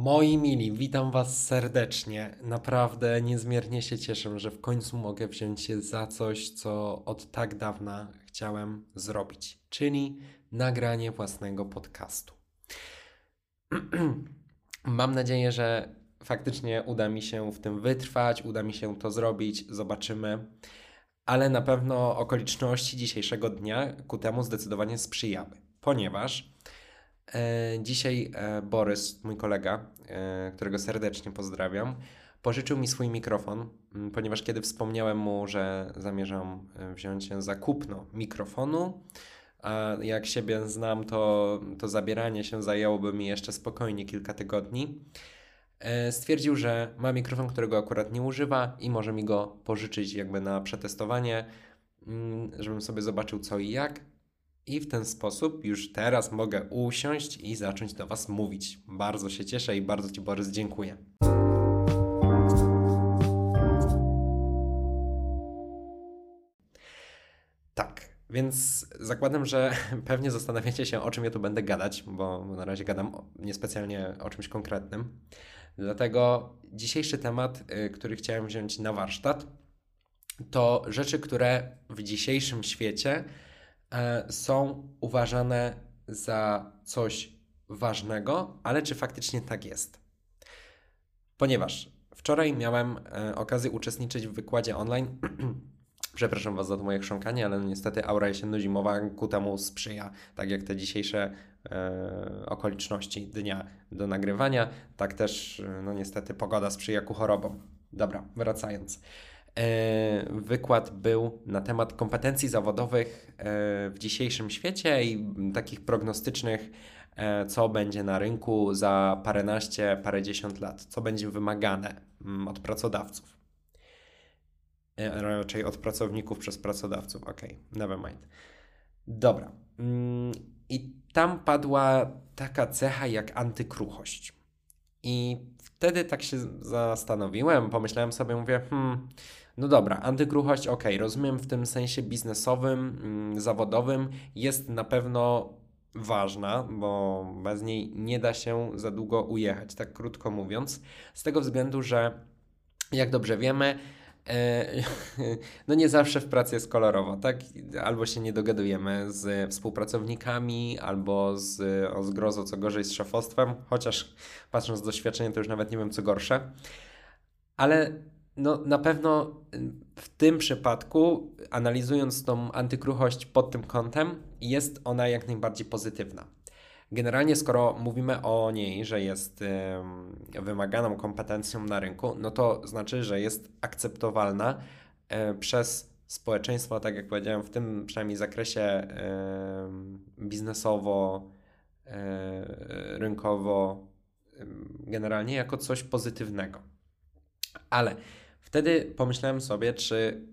Moi mili, witam Was serdecznie. Naprawdę niezmiernie się cieszę, że w końcu mogę wziąć się za coś, co od tak dawna chciałem zrobić, czyli nagranie własnego podcastu. Mam nadzieję, że faktycznie uda mi się w tym wytrwać, uda mi się to zrobić, zobaczymy. Ale na pewno okoliczności dzisiejszego dnia ku temu zdecydowanie sprzyjały, ponieważ dzisiaj e, Borys, mój kolega, e, którego serdecznie pozdrawiam, pożyczył mi swój mikrofon, ponieważ kiedy wspomniałem mu, że zamierzam wziąć się za kupno mikrofonu, a jak siebie znam, to, to zabieranie się zajęłoby mi jeszcze spokojnie kilka tygodni. Stwierdził, że ma mikrofon, którego akurat nie używa i może mi go pożyczyć jakby na przetestowanie, żebym sobie zobaczył co i jak. I w ten sposób już teraz mogę usiąść i zacząć do Was mówić. Bardzo się cieszę i bardzo Ci, Borys, dziękuję. Tak, więc zakładam, że pewnie zastanawiacie się, o czym ja tu będę gadać, bo na razie gadam niespecjalnie o czymś konkretnym. Dlatego dzisiejszy temat, y, który chciałem wziąć na warsztat, to rzeczy, które w dzisiejszym świecie są uważane za coś ważnego, ale czy faktycznie tak jest? Ponieważ wczoraj miałem e, okazję uczestniczyć w wykładzie online. Przepraszam Was za to moje chrząkanie, ale niestety aura jesienno-zimowa ku temu sprzyja, tak jak te dzisiejsze e, okoliczności dnia do nagrywania, tak też no niestety pogoda sprzyja ku chorobom. Dobra, wracając. E, wykład był na temat kompetencji zawodowych e, w dzisiejszym świecie i takich prognostycznych, e, co będzie na rynku za paręnaście, parędziesiąt lat, co będzie wymagane od pracodawców. Raczej od pracowników przez pracodawców. Ok, never mind. Dobra. Mm, I tam padła taka cecha jak antykruchość. I wtedy tak się zastanowiłem, pomyślałem sobie, mówię, hmm, no dobra, antykruchość, ok, rozumiem w tym sensie biznesowym, mm, zawodowym, jest na pewno ważna, bo bez niej nie da się za długo ujechać, tak krótko mówiąc, z tego względu, że jak dobrze wiemy, e, no nie zawsze w pracy jest kolorowo, tak? Albo się nie dogadujemy z współpracownikami, albo z, o zgrozo, co gorzej z szefostwem, chociaż patrząc z doświadczenia, to już nawet nie wiem, co gorsze. Ale no, na pewno y, w tym przypadku, analizując tą antykruchość pod tym kątem, jest ona jak najbardziej pozytywna. Generalnie, skoro mówimy o niej, że jest y, wymaganą kompetencją na rynku, no to znaczy, że jest akceptowalna y, przez społeczeństwo, tak jak powiedziałem, w tym przynajmniej zakresie biznesowo, rynkowo, generalnie jako coś pozytywnego. Ale Wtedy pomyślałem sobie, czy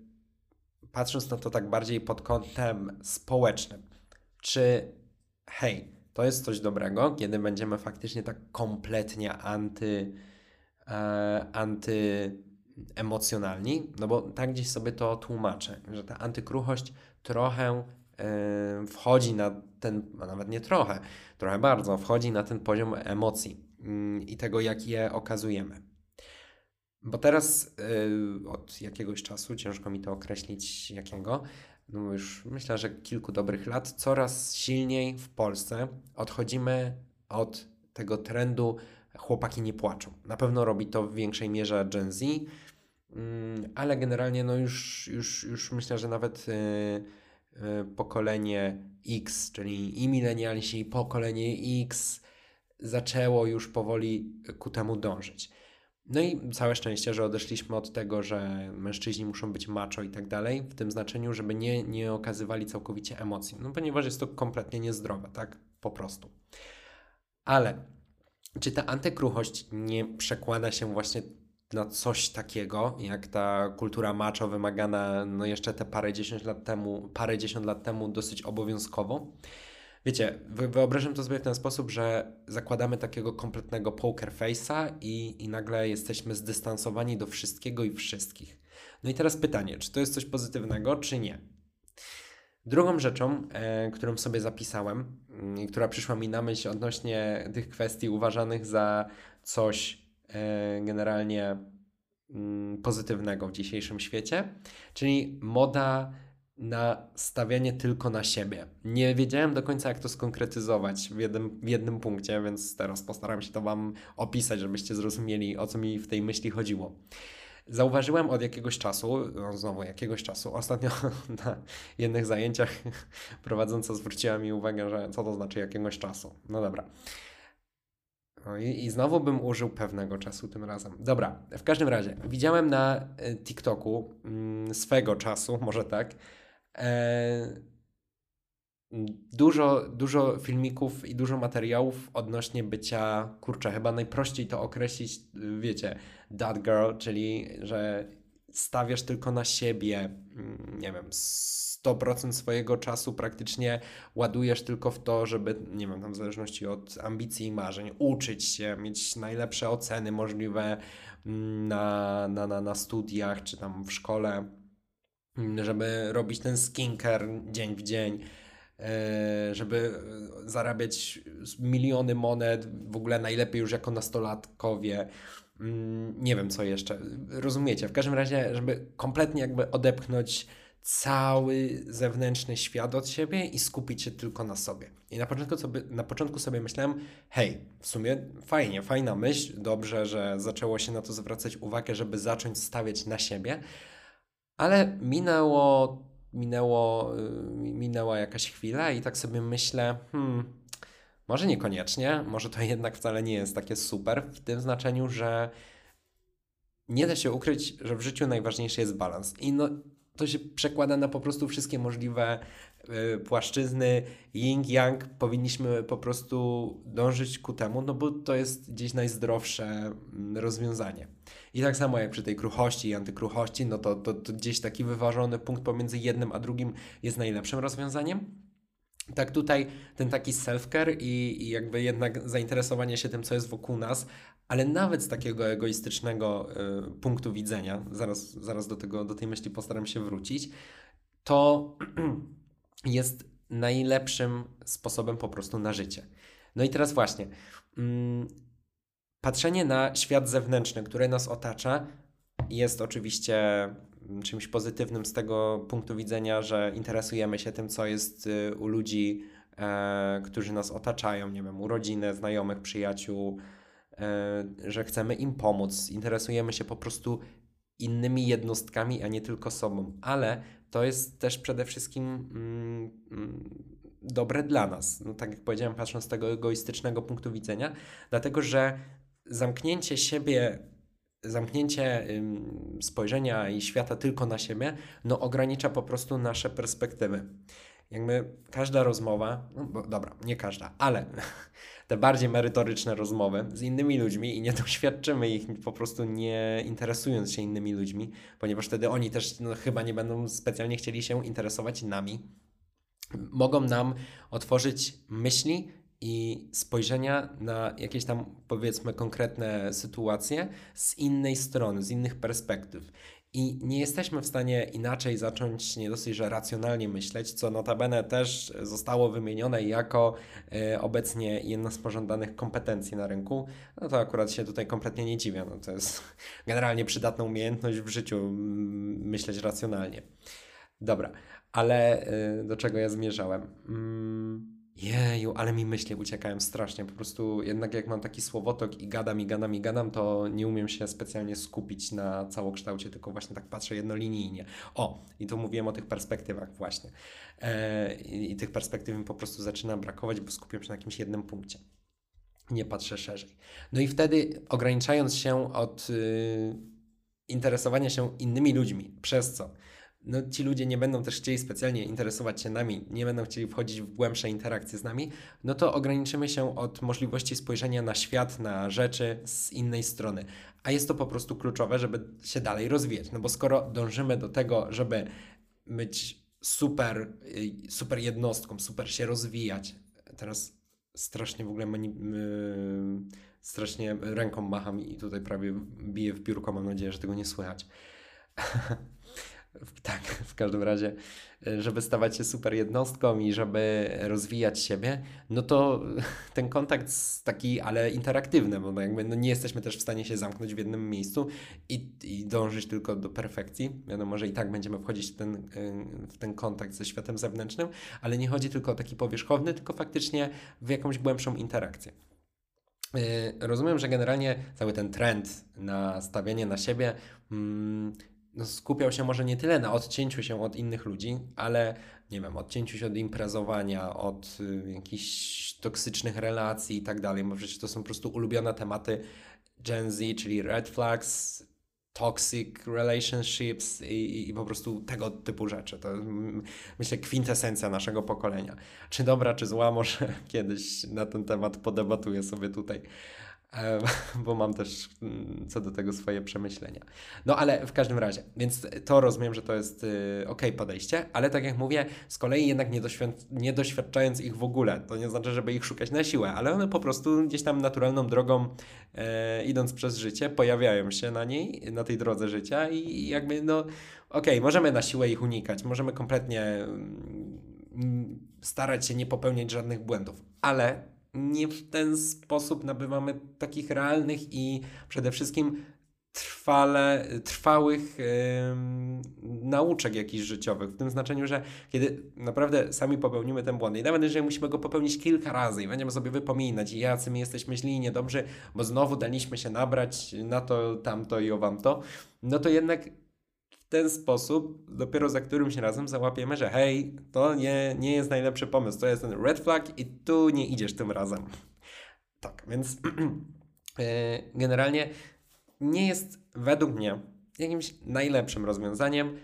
patrząc na to tak bardziej pod kątem społecznym, czy hej, to jest coś dobrego, kiedy będziemy faktycznie tak kompletnie anty, e, antyemocjonalni, no bo tak gdzieś sobie to tłumaczę, że ta antykruchość trochę e, wchodzi na ten, a nawet nie trochę, trochę bardzo, wchodzi na ten poziom emocji mm, i tego, jak je okazujemy. Bo teraz yy, od jakiegoś czasu, ciężko mi to określić jakiego, no już myślę, że kilku dobrych lat, coraz silniej w Polsce odchodzimy od tego trendu chłopaki nie płaczą. Na pewno robi to w większej mierze Gen Z, yy, ale generalnie no już, już, już myślę, że nawet yy, pokolenie X, czyli i milenialsi, i pokolenie X zaczęło już powoli ku temu dążyć. No i całe szczęście, że odeszliśmy od tego, że mężczyźni muszą być macho i tak dalej, w tym znaczeniu, żeby nie, nie okazywali całkowicie emocji, no ponieważ jest to kompletnie niezdrowe, tak? Po prostu. Ale czy ta antykruchość nie przekłada się właśnie na coś takiego, jak ta kultura macho wymagana no jeszcze te parę dziesiąt lat temu, parę dziesiąt lat temu dosyć obowiązkowo? Wiecie, wyobrażam to sobie w ten sposób, że zakładamy takiego kompletnego poker face'a i, i nagle jesteśmy zdystansowani do wszystkiego i wszystkich. No i teraz pytanie, czy to jest coś pozytywnego, czy nie? Drugą rzeczą, e, którą sobie zapisałem i która przyszła mi na myśl odnośnie tych kwestii uważanych za coś e, generalnie mm, pozytywnego w dzisiejszym świecie, czyli moda na stawianie tylko na siebie. Nie wiedziałem do końca, jak to skonkretyzować w jednym, w jednym punkcie, więc teraz postaram się to Wam opisać, żebyście zrozumieli, o co mi w tej myśli chodziło. Zauważyłem od jakiegoś czasu, no znowu jakiegoś czasu, ostatnio na jednych zajęciach prowadząca zwróciła mi uwagę, że co to znaczy jakiegoś czasu. No dobra. No i, I znowu bym użył pewnego czasu tym razem. Dobra, w każdym razie, widziałem na e, TikToku mm, swego czasu, może tak, dużo, dużo filmików i dużo materiałów odnośnie bycia, kurczę, chyba najprościej to określić, wiecie, that girl, czyli że stawiasz tylko na siebie, mm, nie wiem, 100% swojego czasu praktycznie ładujesz tylko w to, żeby, nie wiem, tam w zależności od ambicji i marzeń, uczyć się, mieć najlepsze oceny możliwe mm, na, na, na, na studiach czy tam w szkole, żeby robić ten skincare dzień w dzień, e, żeby zarabiać miliony monet, w ogóle najlepiej już jako nastolatkowie. Nie wiem co jeszcze. Rozumiecie? W każdym razie, żeby kompletnie jakby odepchnąć cały zewnętrzny świat od siebie i skupić się tylko na sobie. I na początku sobie, na początku sobie myślałem, hej, w sumie fajnie, fajna myśl, dobrze, że zaczęło się na to zwracać uwagę, żeby zacząć stawiać na siebie, ale minęło, minęło, y, minęła jakaś chwila i tak sobie myślę, hmm, może niekoniecznie, może to jednak wcale nie jest takie super, w tym znaczeniu, że nie da się ukryć, że w życiu najważniejszy jest balans. I no, to się przekłada na po prostu wszystkie możliwe y, płaszczyzny, yin, yang, powinniśmy po prostu dążyć ku temu, no bo to jest gdzieś najzdrowsze mm, rozwiązanie. I tak samo jak przy tej kruchości i antykruchości, no to, to, to gdzieś taki wyważony punkt pomiędzy jednym a drugim jest najlepszym rozwiązaniem. Tak tutaj ten taki self-care i, i, jakby jednak zainteresowanie się tym, co jest wokół nas, ale nawet z takiego egoistycznego y, punktu widzenia, zaraz, zaraz do, tego, do tej myśli postaram się wrócić, to jest najlepszym sposobem po prostu na życie. No i teraz właśnie, mm, patrzenie na świat zewnętrzny, który nas otacza, jest oczywiście czymś pozytywnym z tego punktu widzenia, że interesujemy się tym, co jest y, u ludzi, e, którzy nas otaczają, nie wiem, u rodziny, znajomych, przyjaciół, że chcemy im pomóc, interesujemy się po prostu innymi jednostkami, a nie tylko sobą, ale to jest też przede wszystkim mm, mm, dobre dla nas. No, tak jak powiedziałem, patrząc z tego egoistycznego punktu widzenia, dlatego że zamknięcie siebie zamknięcie spojrzenia i świata tylko na siebie, no ogranicza po prostu nasze perspektywy. Jakby każda rozmowa, no bo, dobra, nie każda, ale te bardziej merytoryczne rozmowy z innymi ludźmi i nie doświadczymy ich po prostu nie interesując się innymi ludźmi, ponieważ wtedy oni też no, chyba nie będą specjalnie chcieli się interesować nami, mogą nam otworzyć myśli i spojrzenia na jakieś tam powiedzmy konkretne sytuacje z innej strony, z innych perspektyw. I nie jesteśmy w stanie inaczej zacząć nie dosyć, że racjonalnie myśleć, co notabene też zostało wymienione jako y, obecnie jedna z pożądanych kompetencji na rynku. No to akurat się tutaj kompletnie nie dziwię. No to jest generalnie przydatna umiejętność w życiu myśleć racjonalnie. Dobra, ale y, do czego ja zmierzałem? Mm Jeju, ale mi myśli uciekają strasznie. Po prostu jednak jak mam taki słowotok i gadam, i gadam, i gadam, to nie umiem się specjalnie skupić na całokształcie, tylko właśnie tak patrzę jednolinijnie. O, i tu mówiłem o tych perspektywach właśnie. E, i, I tych perspektyw mi po prostu zaczyna brakować, bo skupiam się na jakimś jednym punkcie. Nie patrzę szerzej. No i wtedy ograniczając się od y, interesowania się innymi ludźmi, przez co? No, ci ludzie nie będą też chcieli specjalnie interesować się nami, nie będą chcieli wchodzić w głębsze interakcje z nami, no to ograniczymy się od możliwości spojrzenia na świat, na rzeczy z innej strony. A jest to po prostu kluczowe, żeby się dalej rozwijać. No bo skoro dążymy do tego, żeby być super, y, super jednostką, super się rozwijać, teraz strasznie w ogóle mani- yy, strasznie ręką macham i tutaj prawie biję w biurko, mam nadzieję, że tego nie słychać. tak, w każdym razie, żeby stawać się super jednostką i żeby rozwijać siebie, no to ten kontakt taki, ale interaktywny, bo jakby no nie jesteśmy też w stanie się zamknąć w jednym miejscu i, i dążyć tylko do perfekcji. Wiadomo, że i tak będziemy wchodzić w ten, w ten kontakt ze światem zewnętrznym, ale nie chodzi tylko o taki powierzchowny, tylko faktycznie w jakąś głębszą interakcję. Rozumiem, że generalnie cały ten trend na stawianie na siebie mm, no, skupiał się może nie tyle na odcięciu się od innych ludzi, ale nie wiem, odcięciu się od imprezowania, od y, jakichś toksycznych relacji i tak dalej, bo przecież to są po prostu ulubione tematy Gen Z, czyli red flags, toxic relationships i, i, po prostu tego typu rzeczy. To myślę kwintesencja naszego pokolenia. Czy dobra, czy zła, może kiedyś na ten temat podebatuję sobie tutaj. Bo mam też mm, co do tego swoje przemyślenia. No ale w każdym razie, więc to rozumiem, że to jest y, ok podejście, ale tak jak mówię, z kolei jednak nie, doświad nie doświadczając ich w ogóle, to nie znaczy, żeby ich szukać na siłę, ale one po prostu gdzieś tam naturalną drogą e, idąc przez życie, pojawiają się na niej, na tej drodze życia i jakby no ok, możemy na siłę ich unikać, możemy kompletnie mm, starać się nie popełniać żadnych błędów, ale nie w ten sposób nabywamy takich realnych i przede wszystkim trwale, trwałych yy, nauczek jakichś życiowych, w tym znaczeniu, że kiedy naprawdę sami popełnimy ten błąd i nawet jeżeli musimy go popełnić kilka razy i będziemy sobie wypominać, jacy my jesteśmy źli i niedobrzy, bo znowu daliśmy się nabrać na to, tamto i owam to, no to jednak w ten sposób dopiero za którymś razem załapiemy, że hej, to nie, nie jest najlepszy pomysł, to jest ten red flag i tu nie idziesz tym razem. Tak, więc e, generalnie nie jest według mnie jakimś najlepszym rozwiązaniem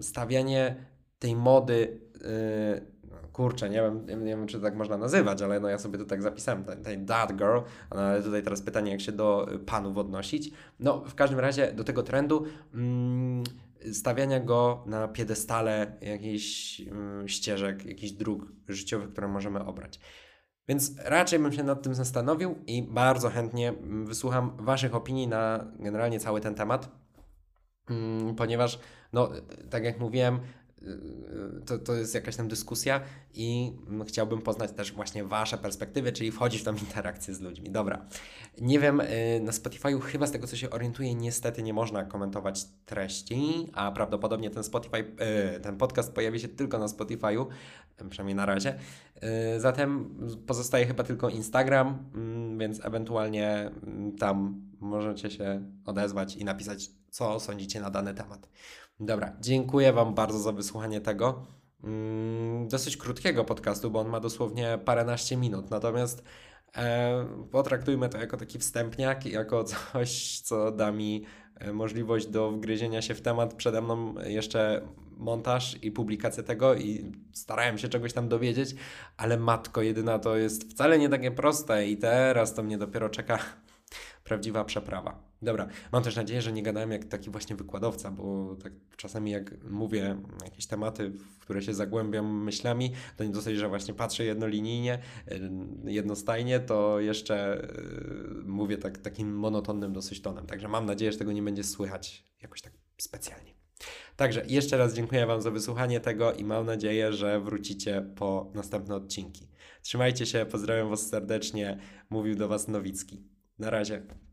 stawianie tej mody e, kurczę, nie wiem, nie wiem, czy tak można nazywać, ale no ja sobie to tak zapisałem, tej dad girl, ale tutaj teraz pytanie, jak się do panów odnosić. No, w każdym razie do tego trendu mm, stawiania go na piedestale jakichś mm, ścieżek, jakichś dróg życiowych, które możemy obrać. Więc raczej bym się nad tym zastanowił i bardzo chętnie wysłucham Waszych opinii na generalnie cały ten temat, mm, ponieważ, no, tak jak mówiłem, to, to jest jakaś tam dyskusja i chciałbym poznać też właśnie Wasze perspektywy, czyli wchodzić w tą interakcję z ludźmi. Dobra. Nie wiem, y, na Spotify'u chyba z tego co się orientuję, niestety nie można komentować treści, a prawdopodobnie ten Spotify, y, ten podcast pojawi się tylko na Spotify'u, przynajmniej na razie. Y, zatem pozostaje chyba tylko Instagram, mm, więc ewentualnie mm, tam możecie się odezwać i napisać, co sądzicie na dany temat. Dobra, dziękuję Wam bardzo za wysłuchanie tego. Mm, dosyć krótkiego podcastu, bo on ma dosłownie paręnaście minut. Natomiast e, potraktujmy to jako taki wstępniak, jako coś, co da mi e, możliwość do wgryzienia się w temat. Przede mną jeszcze montaż i publikacja tego i starałem się czegoś tam dowiedzieć, ale matko jedyna to jest wcale nie takie proste i teraz to mnie dopiero czeka prawdziwa przeprawa. Dobra, mam też nadzieję, że nie gadałem jak taki właśnie wykładowca, bo tak czasami jak mówię jakieś tematy, w które się zagłębiam myślami, to nie dosyć, że właśnie patrzę jednolinijnie, y, jednostajnie, to jeszcze y, mówię tak, takim monotonnym dosyć tonem. Także mam nadzieję, że tego nie będzie słychać jakoś tak specjalnie. Także jeszcze raz dziękuję Wam za wysłuchanie tego i mam nadzieję, że wrócicie po następne odcinki. Trzymajcie się, pozdrawiam Was serdecznie. Mówił do Was Nowicki. Na razie.